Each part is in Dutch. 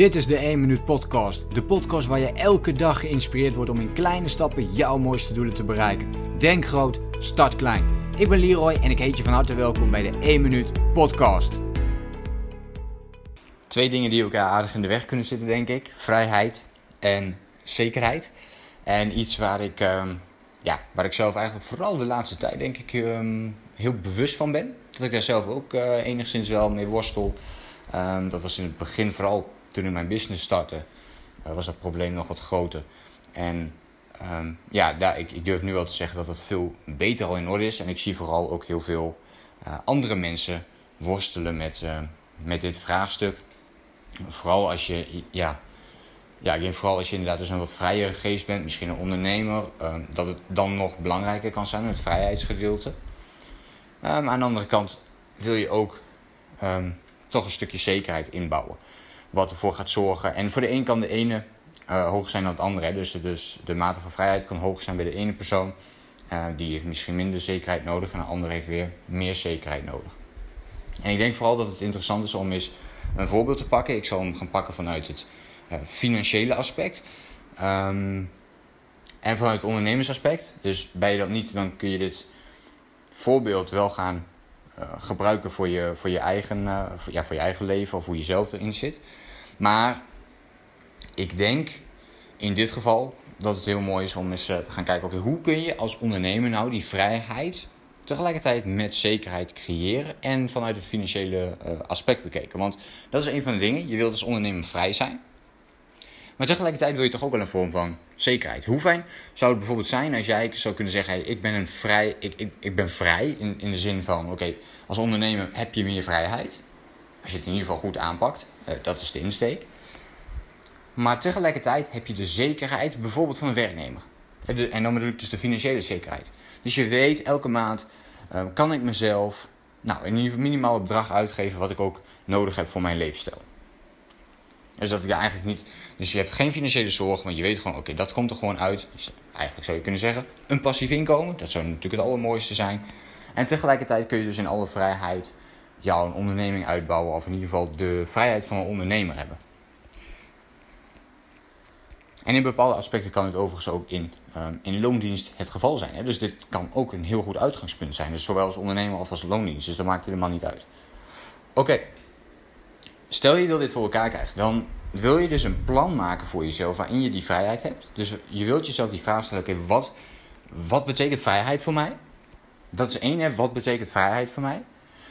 Dit is de 1 Minuut Podcast. De podcast waar je elke dag geïnspireerd wordt om in kleine stappen jouw mooiste doelen te bereiken. Denk groot, start klein. Ik ben Leroy en ik heet je van harte welkom bij de 1 Minuut Podcast. Twee dingen die elkaar aardig in de weg kunnen zitten, denk ik: vrijheid en zekerheid. En iets waar ik, ehm, ja, waar ik zelf eigenlijk vooral de laatste tijd, denk ik, ehm, heel bewust van ben. Dat ik daar zelf ook uh, enigszins wel mee worstel. Um, dat was in het begin vooral toen ik mijn business startte, uh, was dat probleem nog wat groter. En um, ja, daar, ik, durf nu wel te zeggen dat het veel beter al in orde is. En ik zie vooral ook heel veel uh, andere mensen worstelen met, uh, met dit vraagstuk. Vooral als je, ja, ja, vooral als je inderdaad dus een wat vrijere geest bent, misschien een ondernemer, ehm, dat het dan nog belangrijker kan zijn, het vrijheidsgedeelte. Um, aan de andere kant wil je ook toch een stukje zekerheid inbouwen wat ervoor gaat zorgen. En voor de een kan de ene uh, hoger zijn dan het andere. Dus, dus de mate van vrijheid kan hoger zijn bij de ene persoon. Uh, die heeft misschien minder zekerheid nodig en de andere heeft weer meer zekerheid nodig. En ik denk vooral dat het interessant is om eens een voorbeeld te pakken. Ik zal hem gaan pakken vanuit het uh, financiële aspect. Um, en vanuit het ondernemersaspect. Dus je dat niet, dan kun je dit voorbeeld wel gaan gebruiken voor je, voor, je eigen, voor, ja, voor je eigen leven of hoe je zelf erin zit. Maar ik denk in dit geval dat het heel mooi is om eens eh, te gaan kijken: hoe kun je als ondernemer nou die vrijheid tegelijkertijd met zekerheid creëren en vanuit het financiële aspect bekeken? Want dat is een van de dingen. Je wilt als ondernemer vrij zijn. Maar tegelijkertijd wil je toch ook wel een vorm van zekerheid. Hoe fijn zou het bijvoorbeeld zijn als jij zou kunnen zeggen: hey, ik ben een vrij, ik, ik, ik ben vrij in, in de zin van: oké, als ondernemer heb je meer vrijheid. Als je het in ieder geval goed aanpakt. Uh, dat is de insteek. Maar tegelijkertijd heb je de zekerheid bijvoorbeeld van een werknemer. En dan bedoel ik dus de financiële zekerheid. Dus je weet elke maand uh, kan ik mezelf nou, geval minimaal bedrag uitgeven wat ik ook nodig heb voor mijn levensstijl. Dus dat je eigenlijk niet. Dus je hebt geen financiële zorg, want je weet gewoon, oké, dat komt er gewoon uit. Dus eigenlijk zou je kunnen zeggen, een passief inkomen. Dat zou natuurlijk het allermooiste zijn. En tegelijkertijd kun je dus in alle vrijheid jouw onderneming uitbouwen, of in ieder geval de vrijheid van een ondernemer hebben. En in bepaalde aspecten kan het overigens ook in, um, in loondienst het geval zijn. Hè? Dus dit kan ook een heel goed uitgangspunt zijn. Dus zowel als ondernemer als als loondienst. Dus dat maakt helemaal niet uit. Oké, stel je wil dit voor elkaar krijgen, dan wil je dus een plan maken voor jezelf waarin je die vrijheid hebt. Dus je wilt jezelf die vraag stellen: oké, wat, wat betekent vrijheid voor mij? Dat is één, hè? wat betekent vrijheid voor mij?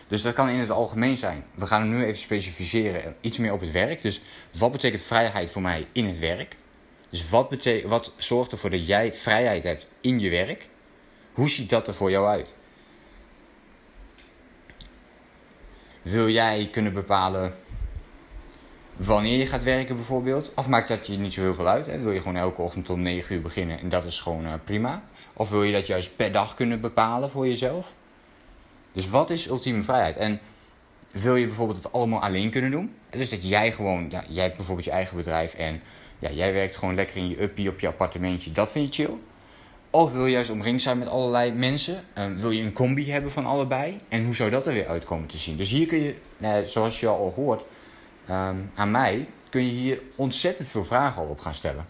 Dus dat kan in het algemeen zijn. We gaan hem nu even specificeren, iets meer op het werk. Dus wat betekent vrijheid voor mij in het werk? Dus wat, wat zorgt ervoor dat jij vrijheid hebt in je werk? Hoe ziet dat er voor jou uit? Wil jij kunnen bepalen wanneer je gaat werken bijvoorbeeld? Of maakt dat je niet zo heel veel uit? Hè? Wil je gewoon elke ochtend om 9 uur beginnen en dat is gewoon uh, prima? Of wil je dat juist per dag kunnen bepalen voor jezelf? Dus wat is ultieme vrijheid? En wil je bijvoorbeeld het allemaal alleen kunnen doen? Dus dat jij gewoon, ja, jij hebt bijvoorbeeld je eigen bedrijf en ja, jij werkt gewoon lekker in je uppie op je appartementje, dat vind je chill. Of wil je juist omringd zijn met allerlei mensen? Um, wil je een combi hebben van allebei? En hoe zou dat er weer uitkomen te zien? Dus hier kun je, nou, zoals je al hoort um, aan mij, kun je hier ontzettend veel vragen al op gaan stellen.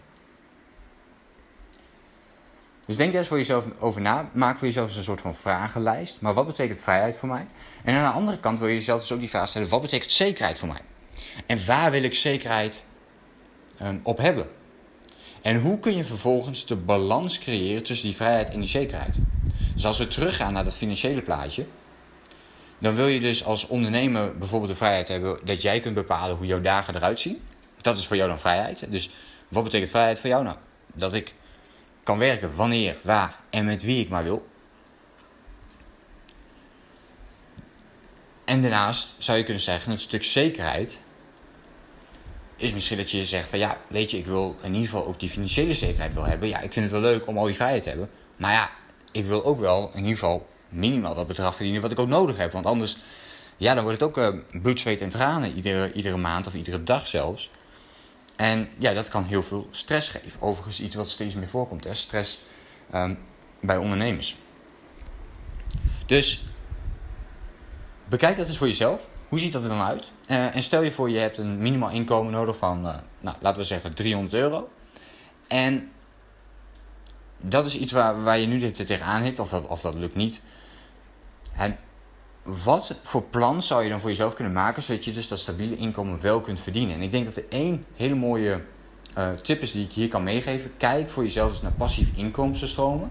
Dus denk daar eens voor jezelf over na. Maak voor jezelf eens een soort van vragenlijst. Maar wat betekent vrijheid voor mij? En aan de andere kant wil je jezelf dus ook die vraag stellen: wat betekent zekerheid voor mij? En waar wil ik zekerheid um, op hebben? En hoe kun je vervolgens de balans creëren tussen die vrijheid en die zekerheid? Dus als we teruggaan naar dat financiële plaatje, dan wil je dus als ondernemer bijvoorbeeld de vrijheid hebben dat jij kunt bepalen hoe jouw dagen eruit zien. Dat is voor jou dan vrijheid. Dus wat betekent vrijheid voor jou nou? Dat ik kan werken wanneer, waar en met wie ik maar wil. En daarnaast zou je kunnen zeggen, het stuk zekerheid is misschien dat je zegt van ja, weet je, ik wil in ieder geval ook die financiële zekerheid wil hebben. Ja, ik vind het wel leuk om al die vrijheid te hebben. Maar ja, ik wil ook wel in ieder geval minimaal dat bedrag verdienen wat ik ook nodig heb. Want anders, ja, dan wordt het ook uh, bloed, zweet en tranen iedere, iedere maand of iedere dag zelfs. En ja, dat kan heel veel stress geven. Overigens iets wat steeds meer voorkomt, hè? stress um, bij ondernemers. Dus bekijk dat eens voor jezelf. Hoe ziet dat er dan uit? Eh, en stel je voor, je hebt een minimaal inkomen nodig van, uh, nou, laten we zeggen 300 euro. En dat is iets waar, waar je nu tegenaan hikt, of dat, of dat lukt niet. En wat voor plan zou je dan voor jezelf kunnen maken, zodat je dus dat stabiele inkomen wel kunt verdienen? En ik denk dat er één hele mooie uh, tip is die ik hier kan meegeven. Kijk voor jezelf eens naar passief inkomstenstromen.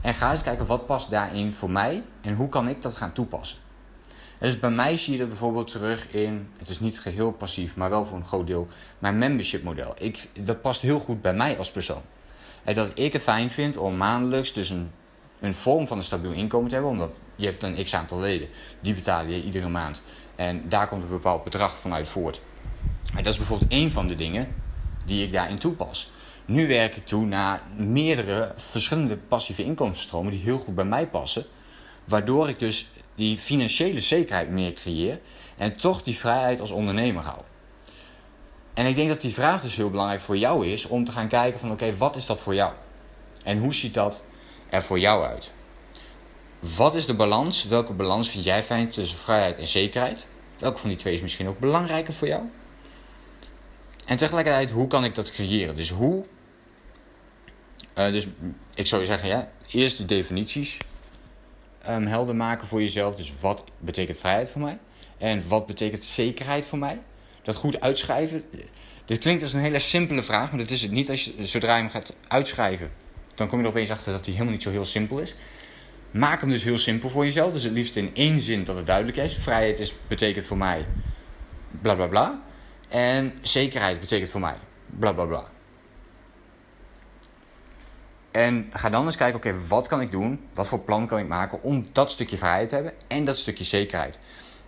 En ga eens kijken wat past daarin voor mij en hoe kan ik dat gaan toepassen. Dus bij mij zie je dat bijvoorbeeld terug in, het is niet geheel passief, maar wel voor een groot deel, mijn membership model. Ik, dat past heel goed bij mij als persoon. Dat ik het fijn vind om maandelijks dus een, een vorm van een stabiel inkomen te hebben, omdat je hebt een x aantal leden, die betalen je iedere maand. En daar komt een bepaald bedrag vanuit voort. En dat is bijvoorbeeld één van de dingen die ik daarin toepas. Nu werk ik toe naar meerdere verschillende passieve inkomensstromen die heel goed bij mij passen. Waardoor ik dus die financiële zekerheid meer creëer en toch die vrijheid als ondernemer hou. En ik denk dat die vraag dus heel belangrijk voor jou is om te gaan kijken van oké, wat is dat voor jou? En hoe ziet dat er voor jou uit? Wat is de balans? Welke balans vind jij fijn tussen vrijheid en zekerheid? Welke van die twee is misschien ook belangrijker voor jou? En tegelijkertijd, hoe kan ik dat creëren? Dus hoe. Uh, dus ik zou zeggen, ja, eerst de definities um, helder maken voor jezelf. Dus wat betekent vrijheid voor mij? En wat betekent zekerheid voor mij? Dat goed uitschrijven. Dit klinkt als een hele simpele vraag, maar dat is het niet. Als je, zodra je hem gaat uitschrijven, dan kom je er opeens achter dat hij helemaal niet zo heel simpel is. Maak hem dus heel simpel voor jezelf. Dus het liefst in één zin dat het duidelijk is. Vrijheid is, betekent voor mij bla bla bla. En zekerheid betekent voor mij bla bla bla. En ga dan eens kijken, oké, wat kan ik doen? Wat voor plan kan ik maken om dat stukje vrijheid te hebben en dat stukje zekerheid?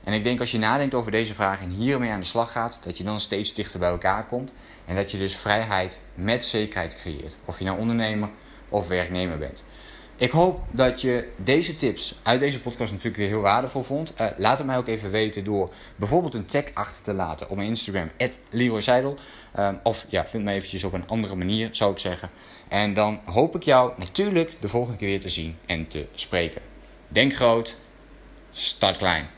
En ik denk als je nadenkt over deze vraag en hiermee aan de slag gaat, dat je dan steeds dichter bij elkaar komt. En dat je dus vrijheid met zekerheid creëert. Of je nou ondernemer of werknemer bent. Ik hoop dat je deze tips uit deze podcast natuurlijk weer heel waardevol vond. Uh, laat het mij ook even weten door bijvoorbeeld een tag achter te laten op mijn Instagram, Leroy Seidel. Uh, of ja, vind me eventjes op een andere manier, zou ik zeggen. En dan hoop ik jou natuurlijk de volgende keer weer te zien en te spreken. Denk groot, start klein.